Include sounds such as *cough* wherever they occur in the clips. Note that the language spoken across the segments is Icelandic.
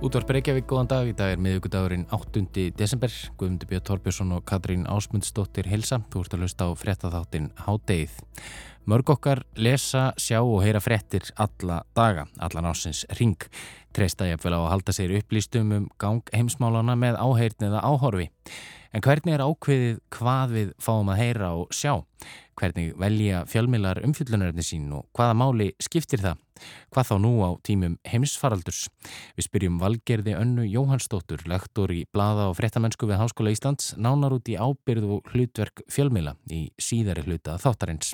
Útvarp Reykjavík, góðan dag. Í dag er miðugudagurinn 8. desember. Guðmundur Björn Torbjörnsson og Katrín Ásmundsdóttir Hilsa. Þú ert að lusta á frettatháttin Hádeið. Mörg okkar lesa, sjá og heyra frettir alla daga, allan ásins ring. Treysta ég að halda sér upplýstum um gang heimsmálana með áheyrn eða áhorfi. En hvernig er ákveðið hvað við fáum að heyra og sjá? Hvernig velja fjölmilar umfjöllunaröfni sín og hvaða máli skiptir það? Hvað þá nú á tímum heimsfaraldurs? Við spyrjum Valgerði Önnu Jóhannsdóttur, lektor í Blada og Frettamennsku við Háskóla Íslands, nánar út í ábyrð og hlutverk fjölmila í síðari hluta þáttarins.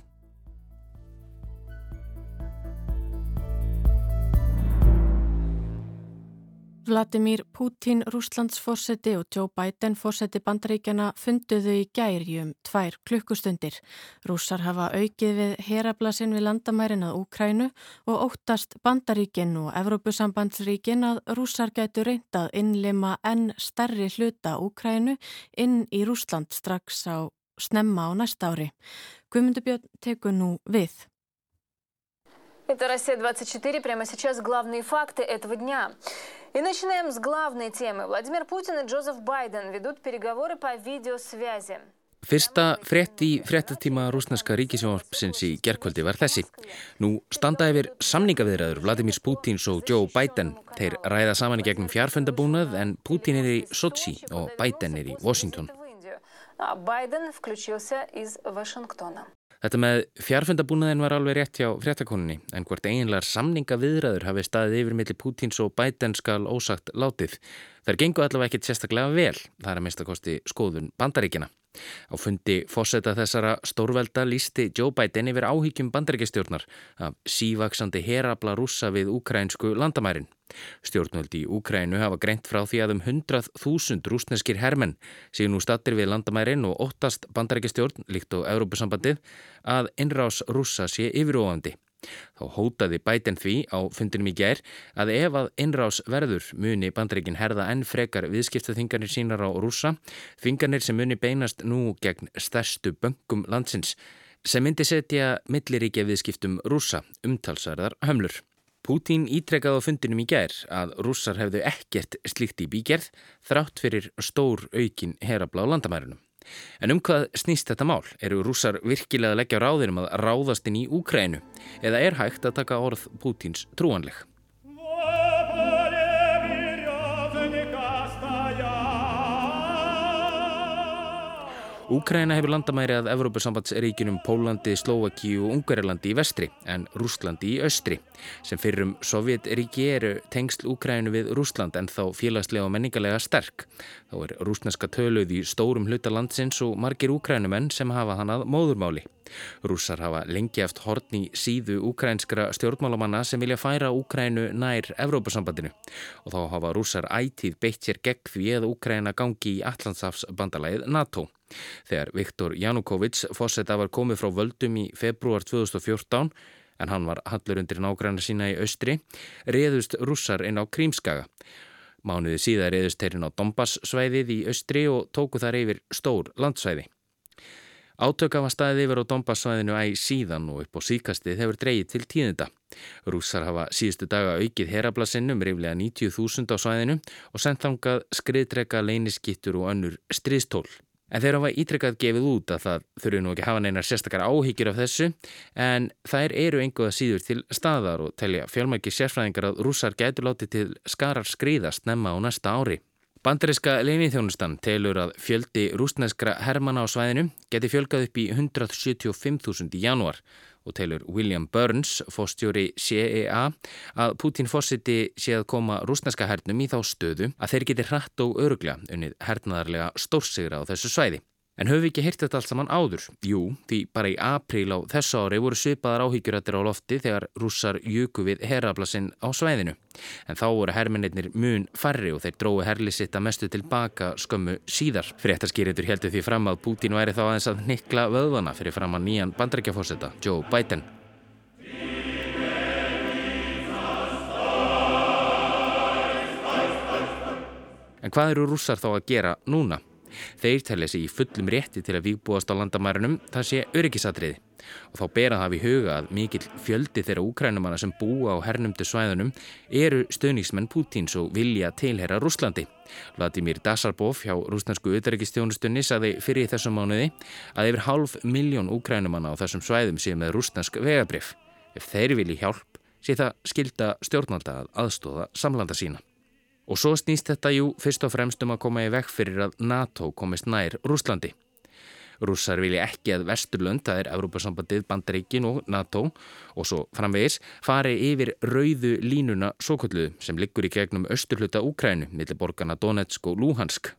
Vladimir Putin, Rúslands fórseti og Joe Biden fórseti bandaríkjana funduðu í gæri um tvær klukkustundir. Rússar hafa aukið við herablasin við landamærin að Úkrænu og óttast bandaríkin og Evrópusambandsríkin að rússar gætu reyndað innlima enn stærri hluta Úkrænu inn í Rúsland strax á snemma á næsta ári. Guðmundubjörn tekur nú við. Это «Россия-24». Прямо сейчас главные факты этого дня. И начинаем с главной темы. Владимир Путин и Джозеф Байден ведут переговоры по видеосвязи. Fyrsta frett í frettatíma rúsneska ríkisjónvarpsins í gerkvöldi var þessi. Nú standa yfir samningaviðræður Vladimir Putins og Joe Biden. Þeir ræða saman í gegnum fjárfundabúnað en Putin er í Sochi og Biden er í Washington. Biden включился из Вашингтона. Þetta með fjárfundabúnaðin var alveg rétt hjá fréttakoninni en hvort eiginlegar samninga viðræður hafi staðið yfir millir Pútins og Biden skal ósagt látið. Það gengu allavega ekkit sérstaklega vel, það er að mista kosti skoðun bandaríkina. Á fundi fósetta þessara stórvelda lísti Joe Biden yfir áhyggjum bandaríkistjórnar af sívaksandi herabla rúsa við ukrainsku landamærin. Stjórnvöldi í Úkrænu hafa greint frá því að um 100.000 rúsneskir hermenn séu nú stattir við landamærin og óttast bandarækistjórn, líkt á Európusambandið, að innrás rúsa sé yfiróandi. Þá hótaði bæten því á fundinum í gær að ef að innrás verður muni bandaríkin herða enn frekar viðskiptaþingarnir sínar á rúsa, þingarnir sem muni beinast nú gegn stærstu böngum landsins, sem myndi setja milliríkja viðskiptum rúsa umtalsarðar hömlur. Pútín ítrekkaði á fundinum í gær að rússar hefðu ekkert slíkt í bígerð þrátt fyrir stór aukin herabla á landamærunum. En um hvað snýst þetta mál? Eru rússar virkilega að leggja ráðinum að ráðast inn í Úkrænu? Eða er hægt að taka orð Pútíns trúanleg? Úkræna hefur landamæri að Evrópusambandsríkinum Pólandi, Slovakíu og Ungarilandi í vestri en Rústlandi í austri. Sem fyrrum Sovjetríki eru tengsl Úkrænu við Rúsland en þá félagslega og menningarlega sterk. Þá er rúsneska töluð í stórum hluta landsins og margir úkrænumenn sem hafa hann að móðurmáli. Rússar hafa lengi eftir horn í síðu úkrænskra stjórnmálamanna sem vilja færa Úkrænu nær Evrópusambandinu og þá hafa rússar ætíð beitt sér gegn því að Úkræna gangi í Allandsafsbandalæðið NATO. Þegar Viktor Janukovic fósetta var komið frá völdum í februar 2014 en hann var hallur undir nágræna sína í austri, reyðust rússar inn á Krímskaga. Mánuði síðan reyðust þeirrin á Donbass svæðið í austri og tóku þar yfir stór landsvæði. Átöka var staðið yfir á Donbass-svæðinu æg síðan og upp á síkastið hefur dreyið til tíðinda. Rússar hafa síðustu daga aukið herablassinnum reyflega 90.000 á svæðinu og sendt þangað skriðdrega, leyniskittur og önnur stríðstól. En þeir hafa ítrekkað gefið út að það þurfu nú ekki hafa neinar sérstakar áhyggjur af þessu en þær eru einhverja síður til staðar og telja fjálmæki sérfræðingar að rússar getur látið til skarar skriðast nefna á næsta ári. Bandariska leinithjónustan telur að fjöldi rúsneskra hermana á svæðinu geti fjölgað upp í 175.000 í janúar og telur William Burns, fóstjóri CEA, að Putin fósiti sé að koma rúsneska hernum í þá stöðu að þeir geti hratt og öruglega unnið hernaðarlega stórsigra á þessu svæði. En höfum við ekki hýrt þetta allt saman áður? Jú, því bara í apríl á þessu ári voru svipaðar áhyggjurættir á lofti þegar rússar jöku við herraflasinn á svæðinu. En þá voru herrminnir mun farri og þeir drói herlisitt að mestu tilbaka skömmu síðar. Fréttaskýritur heldur því fram að Putin væri þá aðeins að nikla vöðvana fyrir fram að nýjan bandrækjafósetta, Joe Biden. En hvað eru rússar þá að gera núna? Þeir telja sig í fullum rétti til að výbúast á landamærunum það sé öryggisatriði og þá bera það við huga að mikill fjöldi þeirra úkrænumanna sem búa á hernumdu svæðunum eru stöðningsmenn Pútins og vilja tilhera Rúslandi. Vladimir Dasarbov hjá rúsnarsku auðverkistjónustunni saði fyrir þessum mánuði að yfir half miljón úkrænumanna á þessum svæðum séu með rúsnarsk vegabrif. Ef þeir vilji hjálp sé það skilda stjórnvalda að aðstóða samlanda sína. Og svo snýst þetta jú fyrst og fremst um að koma í vekk fyrir að NATO komist nær Rúslandi. Rússar vilja ekki að Vesturlund, það er Európa-sambandið, Bandaríkin og NATO og svo framvegis fari yfir rauðu línuna sókullu sem liggur í gegnum austurluta Úkrænu, millir borgarna Donetsk og Luhansk.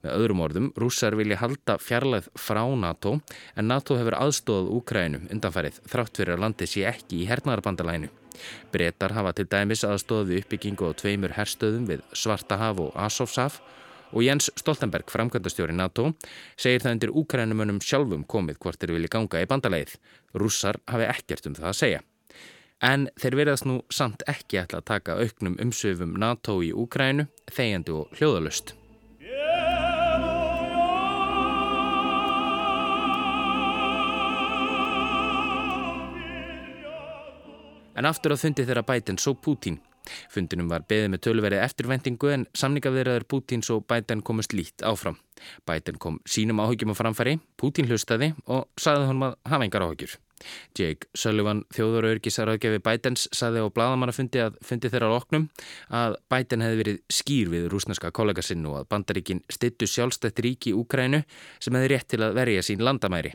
Með öðrum orðum, rússar vilja halda fjarlæð frá NATO en NATO hefur aðstóðað Úkrænu undanfærið þrátt fyrir að landi sé ekki í hernaðarbandalænu. Bretar hafa til dæmis aðstóðu uppbyggingu á tveimur herstöðum við Svartahaf og Asofshaf og Jens Stoltenberg, framkvæmdastjóri NATO, segir það undir úkrænumönum sjálfum komið hvort þeir vilja ganga í bandaleið. Rússar hafi ekkert um það að segja. En þeir verðast nú samt ekki ætla að taka auknum umsöfum NATO í Úkrænu, þegjandi og hljóðalust. En aftur á fundi þeirra bætinn svo Pútín. Fundinum var beðið með tölverið eftirvendingu en samningavirðaður Pútíns og Bæten komust lít áfram. Bæten kom sínum áhugjum á framfæri, Pútín hlustaði og saði honum að hafa engar áhugjur. Jake Sullivan, þjóðurauðgisarauðgefi Bætens, saði á bladamannafundi að fundi þeirra loknum að Bæten hefði verið skýr við rúsneska kollega sinn og að bandaríkin stittu sjálfstætt ríki í Úkrænu sem hefði rétt til að verja sín landamæri.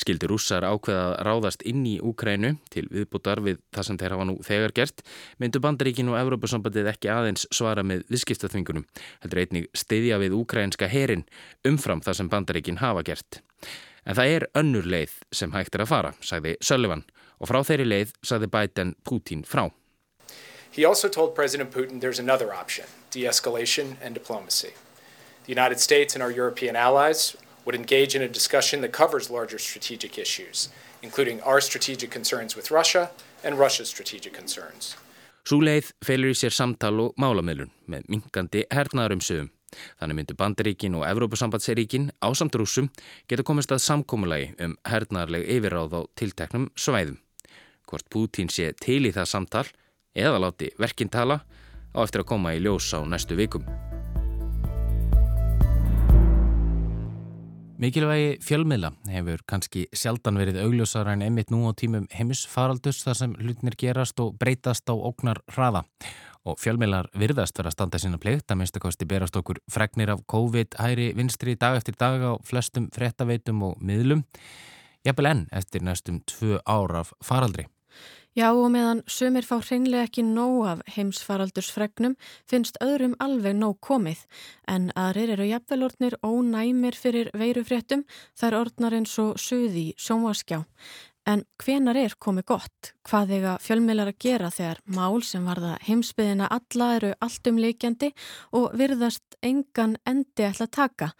Skildi rússar ákveða að ráðast inn í Úkrænu til viðbútar við það sem þeir hafa nú þegar gert, myndu bandaríkinu og Evrópasambandið ekki aðeins svara með viðskiptaþvingunum, heldur einnig stiðja við úkrænska herin umfram það sem bandaríkin hafa gert. En það er önnur leið sem hægt er að fara, sagði Sullivan, og frá þeirri leið sagði Biden Putin frá. He also told President Putin there's another option, de-escalation and diplomacy. The United States and our European allies would engage in a discussion that covers larger strategic issues, including our strategic concerns with Russia and Russia's strategic concerns. Sú leið felur í sér samtal og málamilun með minkandi hernaðarumsögum. Þannig myndu Bandaríkin og Evrópusambandseiríkin á samt rúsum geta komist að samkómulagi um hernaðarleg yfirráð á tilteknum svæðum. Hvort Pútín sé til í það samtal eða láti verkintala á eftir að koma í ljós á næstu vikum. Mikilvægi fjölmiðla hefur kannski sjaldan verið augljósara en einmitt nú á tímum heimisfaraldus þar sem hlutnir gerast og breytast á óknar hraða. Og fjölmiðlar virðast vera að standa sína plikt að minnstakosti berast okkur fregnir af COVID hæri vinstri dag eftir dag á flestum frettaveitum og miðlum. Jafnvel enn eftir næstum tvö ár af faraldri. Já og meðan sumir fá hreinlega ekki nóg af heimsfaraldursfregnum finnst öðrum alveg nóg komið en aðrir eru jafnvelordnir ónæmir fyrir veirufréttum þar ordnar eins og suði sjónvaskjá. En hvenar er komið gott? Hvað eiga fjölmeilar að gera þegar mál sem varða heimsbyðina alla eru allt um leikjandi og virðast engan endi ætla að taka?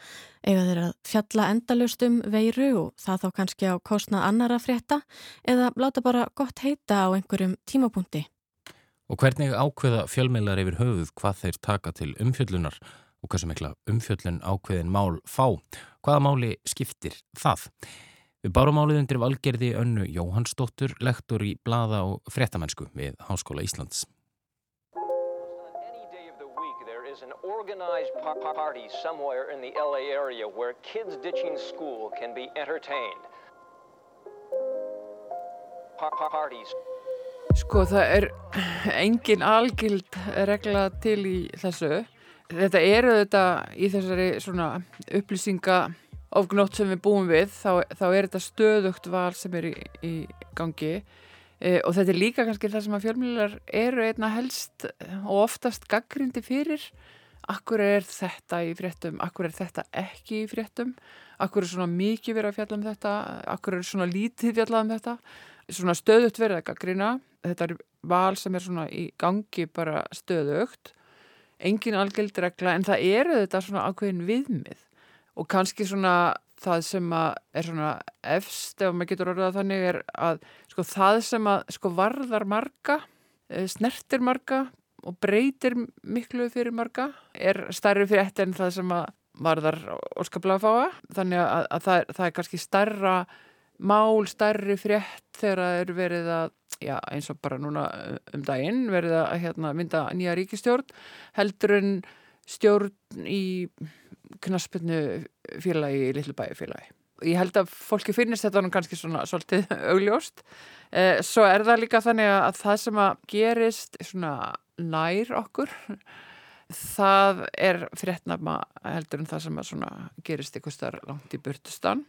Ega þeir að fjalla endalust um veiru og það þá kannski á kostnað annara frétta eða láta bara gott heita á einhverjum tímapunkti? Og hvernig ákveða fjölmeilar yfir höfuð hvað þeir taka til umfjöllunar og hvað sem eitthvað umfjöllun ákveðin mál fá? Hvaða máli skiptir það? Við bárum álið undir valgerði önnu Jóhannsdóttur, lektor í blada og fréttamennsku við Háskóla Íslands. an organized party somewhere in the LA area where kids ditching school can be entertained. Parties. Sko það er engin algild regla til í þessu. Þetta eru þetta í þessari svona upplýsinga ofgnótt sem við búum við þá, þá er þetta stöðugt val sem er í, í gangi. E, og þetta er líka kannski það sem að fjölmjölar eru einna helst og oftast gaggrindi fyrir. Akkur er þetta í fréttum? Akkur er þetta ekki í fréttum? Akkur er svona mikið verið að fjalla um þetta? Akkur er svona lítið fjalla um þetta? Svona stöðugt verið að gaggrina þetta er val sem er svona í gangi bara stöðugt. Engin algjöldregla en það eru þetta svona ákveðin viðmið og kannski svona það sem er svona efst ef maður getur orðað þannig er að sko það sem að sko varðar marga, eh, snertir marga og breytir miklu fyrir marga er starri fyrir eftir en það sem að varðar orskaplega fáa. Þannig að, að það, það er kannski starra mál, starri frétt þegar það er verið að já, eins og bara núna um daginn verið að hérna, mynda nýja ríkistjórn heldur en stjórn í knaspinu félagi í Lillibæi félagi. Ég held að fólki finnist þetta nú kannski svona svolítið *laughs* augljóst. Eh, svo er það líka þannig að það sem að gerist svona nær okkur það er fréttnafna heldur en það sem að gerist ykkur starf langt í burtustan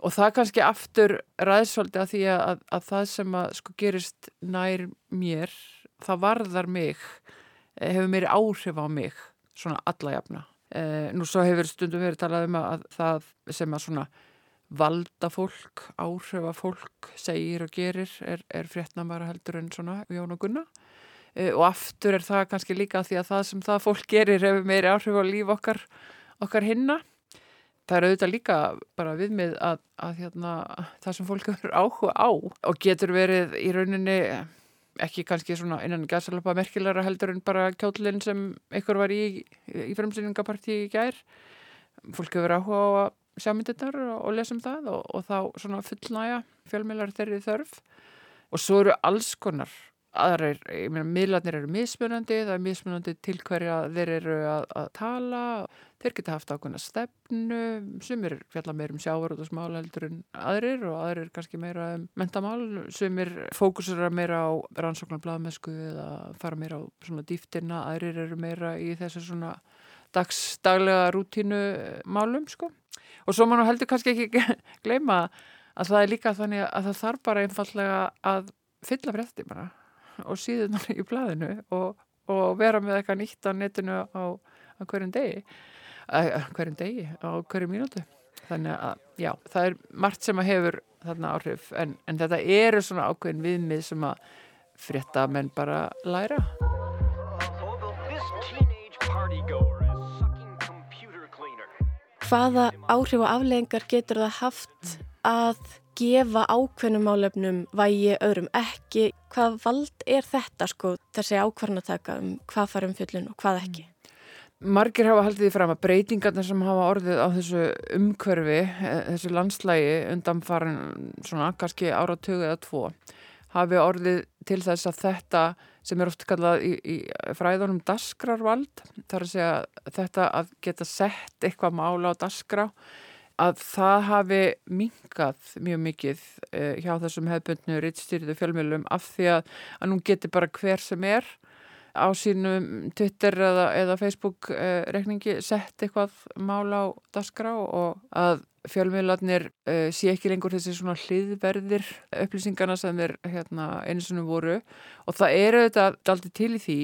og það kannski aftur ræðsvoldi að því að, að það sem að sko gerist nær mér það varðar mig eh, hefur mér áhrif á mig svona alla jafna nú svo hefur stundum verið talað um að það sem að svona valda fólk, áhrifa fólk segir og gerir er, er fréttnamara heldur en svona Jón og Gunna uh, og aftur er það kannski líka því að það sem það fólk gerir hefur meiri áhrif á líf okkar, okkar hinna. Það er auðvitað líka bara viðmið að, að hérna, það sem fólk *laughs* hefur áhuga á og getur verið í rauninni ekki kannski svona innan gæsalapa merkilara heldur en bara kjólinn sem einhver var í í fremsýningapartí í gær. Fólk hefur áhuga á að sjá myndirnar og lesa um það og, og þá svona fullnæja fjölmjölar þeirri þörf og svo eru alls konar aðrar, ég meina, miðlarnir eru mismunandi, það er mismunandi til hverja þeir eru að, að tala, þeir geta haft ákveðna stefnu, sumir fjalla meir um sjávar og smál heldur en aðrir og aðrir kannski meira um mentamál, sumir fókusur meira á rannsóknar blaðmesku eða fara meira á svona dýftina, aðrir eru meira í þessu svona dagsdaglega rútínu málum, sko. Og svo mann heldur kannski ekki *laughs* gleyma að það er líka þannig að það þarf bara einfallega að fylla frétti bara og síðunar í blæðinu og, og vera með eitthvað nýtt á netinu á, á hverjum degi. Að, hverjum degi, á hverjum mínútu. Þannig að já, það er margt sem að hefur þarna áhrif en, en þetta eru svona ákveðin viðmið sem að frétta menn bara læra. Hvaða áhrif og afleggingar getur það haft að gefa ákveðnum álefnum vægi öðrum ekki. Hvað vald er þetta sko þessi ákvarnataka um hvað farum fjöllun og hvað ekki? Margir hafa haldið því fram að breytingarna sem hafa orðið á þessu umkörfi, eh, þessu landslægi undan farin svona kannski áratögu eða tvo, hafi orðið til þess að þetta sem er oft kallað í, í fræðunum dasgrarvald, þar að segja þetta að geta sett eitthvað mála á dasgrá að það hafi mingað mjög mikið uh, hjá þessum hefbundnu rittstýriðu fjölmjölum af því að, að nú getur bara hver sem er á sínum Twitter eða, eða Facebook uh, rekningi sett eitthvað mála á dasgra og að fjölmjölarnir uh, sé ekki lengur þessi svona hliðverðir upplýsingarna sem þeir hérna, einu svona voru. Og það eru þetta aldrei til í því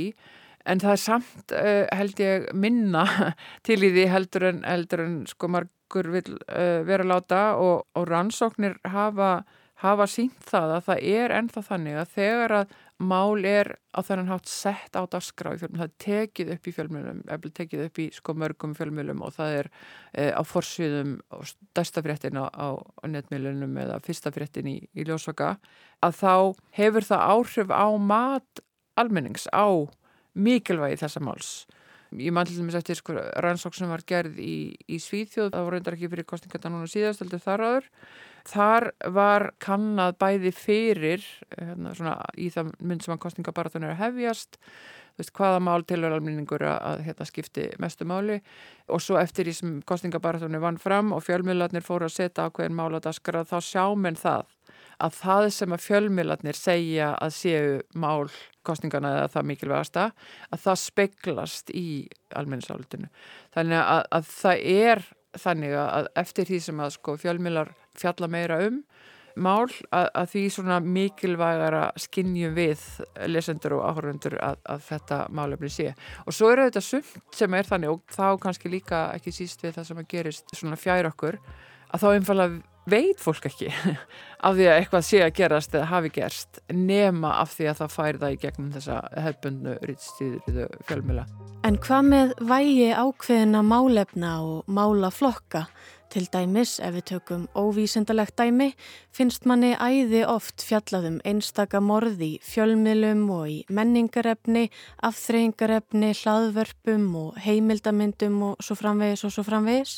en það er samt held ég minna *laughs* til í því heldur en, heldur en sko marg okkur vil uh, vera láta og, og rannsóknir hafa, hafa sínt það að það er ennþá þannig að þegar að mál er á þennan hátt sett á fjölmjölum, það er tekið upp í fjölmjölum, eða tekið upp í sko mörgum fjölmjölum og það er uh, á forsviðum og stærstafréttin á, á netmiðlunum eða fyrstafréttin í, í ljósvaka, að þá hefur það áhrif á mat almennings, á mikilvægi þessa máls Ég mann til dæmis eftir sko rannsók sem var gerð í, í Svíþjóð, það voru reyndar ekki fyrir kostningarna núna síðast, heldur þar áður. Þar var kannad bæði fyrir, hérna, svona, í það mynd sem að kostningabaratunni er að hefjast, veist, hvaða mál tilhör alminningur að, hérna, skipti mestu máli. Og svo eftir því sem kostningabaratunni vann fram og fjölmiðlarnir fóru að setja ákveðin mál að daskara þá sjá menn það að það sem að fjölmiðlarnir segja að séu mál kostningana eða það mikilvægasta að það speglast í almenningsálutinu. Þannig að, að það er þannig að eftir því sem að sko, fjölmiðlar fjalla meira um mál að, að því svona mikilvægara skinnjum við lesendur og áhörundur að, að þetta málefni sé. Og svo eru þetta sumt sem er þannig og þá kannski líka ekki síst við það sem að gerist svona fjær okkur að þá einfallega veit fólk ekki *laughs* af því að eitthvað sé að gerast eða hafi gerst nema af því að það fær það í gegnum þessa hefbundnu rýtstíðriðu fjölmjöla. En hvað með vægi ákveðina málefna og málaflokka Til dæmis, ef við tökum óvísendalegt dæmi, finnst manni æði oft fjallaðum einstaka morði í fjölmiðlum og í menningarefni, afþreyingarefni, hlaðvörpum og heimildamindum og svo framvegis og svo framvegis,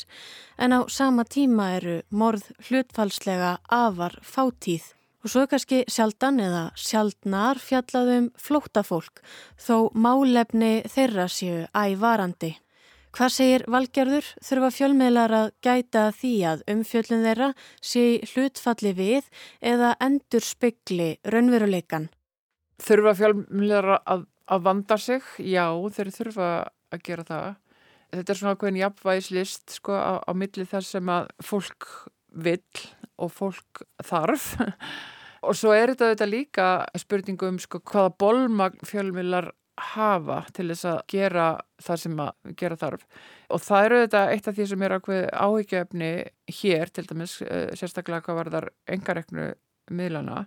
en á sama tíma eru morð hlutfalslega afar fátíð. Og svo er kannski sjaldan eða sjaldnar fjallaðum flóttafólk, þó málefni þeirra séu ævarandi. Hvað segir valgerður þurfa fjölmiðlar að gæta því að umfjöllun þeirra sé hlutfalli við eða endur spekli raunveruleikan? Þurfa fjölmiðlar að, að vanda sig? Já, þeir þurfa að gera það. Þetta er svona okkur jafnvægislist sko, á, á milli þess sem að fólk vill og fólk þarf. *laughs* og svo er þetta, þetta líka spurningu um sko, hvaða bolmagn fjölmiðlar hafa til þess að gera það sem að gera þarf. Og það eru þetta eitt af því sem er áhyggjefni hér til dæmis eh, sérstaklega hvað var þar engareknu miðlana.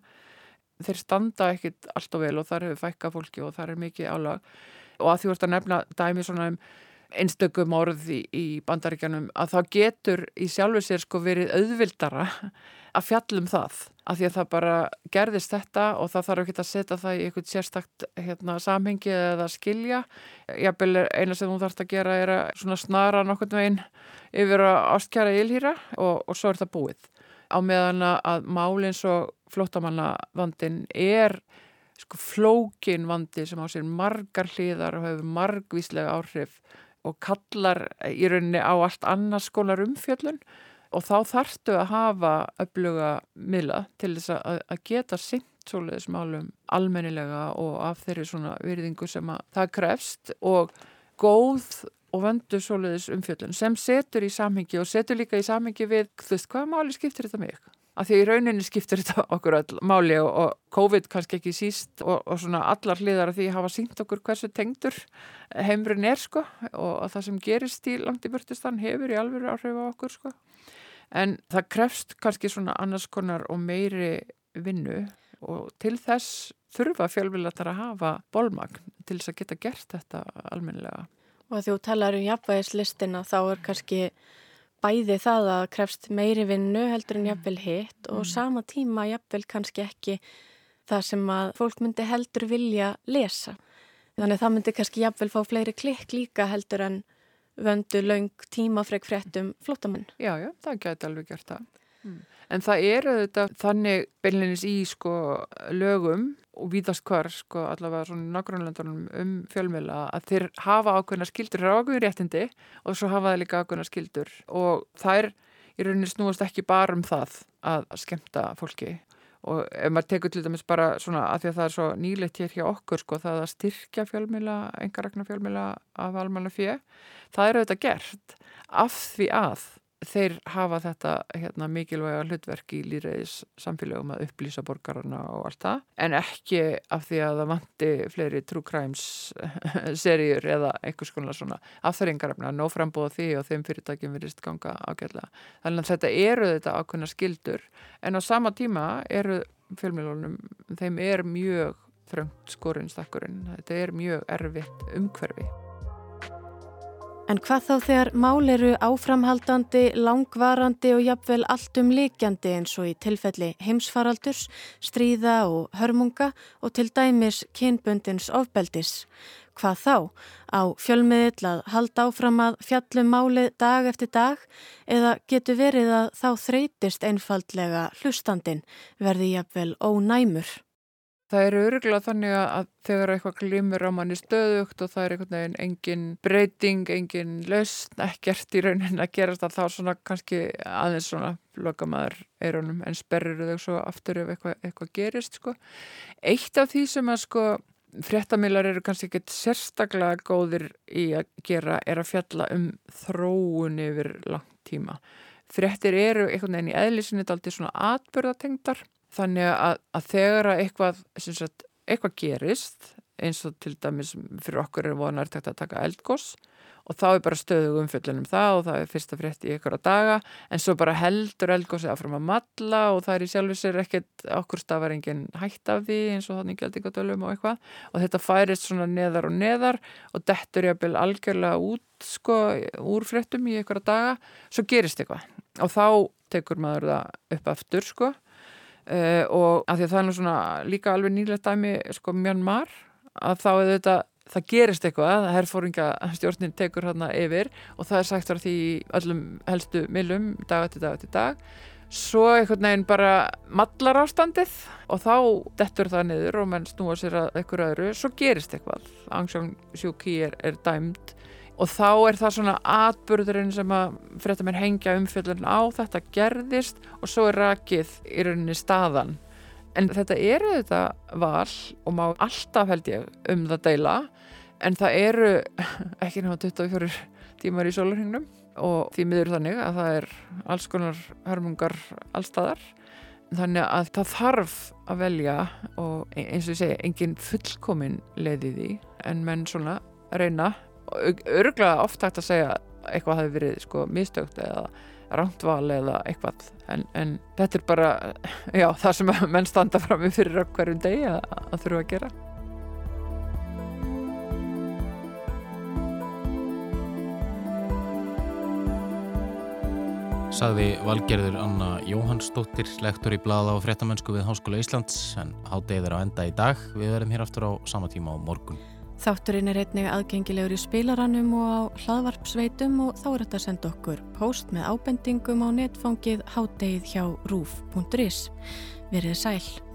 Þeir standa ekkit allt og vel og þar hefur fækka fólki og þar er mikið álag. Og að því vart að nefna dæmi svona um einstökum orð í, í bandaríkjanum að það getur í sjálfu sér sko verið auðvildara að fjallum það af því að það bara gerðist þetta og það þarf ekki að setja það í einhvern sérstakt hérna, samhengi eða skilja. Jafnvel eina sem þú þarfst að gera er að snara nokkurnu einn yfir að ástkjara ílhýra og, og svo er það búið. Á meðan að málins og flótamannavandin er sko, flókin vandi sem á sér margar hlýðar og hefur margvíslega áhrif og kallar í rauninni á allt annars skólar umfjöllun og þá þarftu að hafa öfluga miðla til þess að, að geta sint svoleiðis málum almennilega og af þeirri svona virðingu sem að það krefst og góð og vöndu svoleiðis umfjöldun sem setur í samhengi og setur líka í samhengi við þú veist hvaða máli skiptir þetta mig? Af því í rauninni skiptir þetta *laughs* okkur all máli og, og COVID kannski ekki síst og, og svona allar hliðar af því hafa sínt okkur hversu tengdur heimurinn er sko og það sem gerist í langt í börtistan hefur í alveg áhrif á okkur sko en það krefst kannski svona annars konar og meiri vinnu og til þess þurfa fjölvilatar að hafa bólmagn til þess að geta gert þetta almennilega. Og að þú talar um jafnvægislistina þá er kannski bæði það að krefst meiri vinnu heldur en jafnvel hitt og mm. sama tíma jafnvel kannski ekki það sem að fólk myndi heldur vilja lesa. Þannig að það myndi kannski jafnvel fá fleiri klikk líka heldur en vöndu laung tímafreg fréttum flottamenn. Já, já, það gæti alveg gert það. Mm. En það eru þetta þannig beinleginis í sko lögum og víðast hvar sko allavega svona nágrunlandunum um fjölmjöla að þeir hafa ákveðna skildur, þeir hafa ákveðin réttindi og svo hafa þeir líka ákveðna skildur og er í rauninni snúast ekki bara um það að skemta fólki. Og ef maður tekur til dæmis bara svona að því að það er svo nýleitt hér hjá okkur sko það að styrkja fjölmjöla, engarakna fjölmjöla af almanna fjö, það er auðvitað gert af því að þeir hafa þetta hérna, mikilvæga hlutverk í líðræðis samfélögum að upplýsa borgarna og allt það en ekki af því að það vanti fleiri true crimes *laughs* seríur eða einhvers konar svona afþöringarefna, nóg frambóða því og þeim fyrirtækjum verist ganga ágætlega. Þannig að þetta eru þetta ákveðna skildur en á sama tíma eru fjölmjölunum, þeim er mjög þröngt skorinn þetta er mjög erfitt umhverfi. En hvað þá þegar mál eru áframhaldandi, langvarandi og jafnvel alltum líkjandi eins og í tilfelli heimsfaraldurs, stríða og hörmunga og til dæmis kynbundins ofbeldis. Hvað þá? Á fjölmiðill að halda áfram að fjallum málið dag eftir dag eða getur verið að þá þreytist einfaldlega hlustandin verði jafnvel ónæmur. Það eru öruglega þannig að þegar eitthvað glimur á manni stöðugt og það er einhvern veginn engin breyting, engin lausn, ekkert í raunin að gerast að þá svona kannski aðeins svona loka maður eirunum en sperrir þau svo aftur ef eitthvað, eitthvað gerist sko. Eitt af því sem að sko fréttamílar eru kannski ekkert sérstaklega góðir í að gera er að fjalla um þróun yfir langt tíma. Fréttir eru einhvern veginn í eðlisinni aldrei svona atbyrðatengdar þannig að, að þegar að eitthvað, sagt, eitthvað gerist eins og til dæmis fyrir okkur er vonar takt að taka eldgoss og þá er bara stöðu umfjöldunum það og það er fyrsta frétt í ykkur að daga en svo bara heldur eldgossi áfram að matla og það er í sjálfu sér ekkert okkur stafar enginn hætt af því eins og þannig gældingadölum og eitthvað. Og þetta færist svona neðar og neðar og dettur jápil algjörlega út sko úr fréttum í ykkur að daga svo gerist eitthvað. Og þá tekur maður það upp aftur sko uh, og að því að það er nú svona líka alveg nýlega dæmi sko Mjönmar að þá er þetta það gerist eitthvað, herrfóringa stjórnin tekur hérna yfir og það er sagt var því öllum helstu millum dag eftir dag eftir dag. Svo einhvern veginn bara mallar ástandið og þá dettur það niður og menn snúa sér að einhverju öðru, svo gerist eitthvað. Aung San Suu Kyi er, er dæmd og þá er það svona atbyrðurinn sem að frétta mér hengja umfjöldun á, þetta gerðist og svo er rakið í rauninni staðan. En þetta eru þetta val og má alltaf held ég um það deila. En það eru *laughs* ekki náttúrulega 24 tímar í sólurhingnum og því miður þannig að það er alls konar hörmungar allstaðar þannig að það þarf að velja og eins og ég segi engin fullkomin leiði því. En menn svona reyna og örgulega oft hægt að segja eitthvað hafi verið sko mistökt eða rántval eða eitthvað en, en þetta er bara *laughs* já, það sem menn standa fram með fyrir hverjum degi að, að þurfa að gera Sagði valgerður Anna Jóhannsdóttir, lektor í blada og fréttamennsku við Háskóla Íslands en háttegið er á enda í dag. Við verðum hér aftur á sama tíma á morgun. Þátturinn er einnig aðgengilegur í spilarannum og á hlaðvarpsveitum og þá er þetta að senda okkur post með ábendingum á netfangið háttegið hjá rúf.is. Verðið sæl.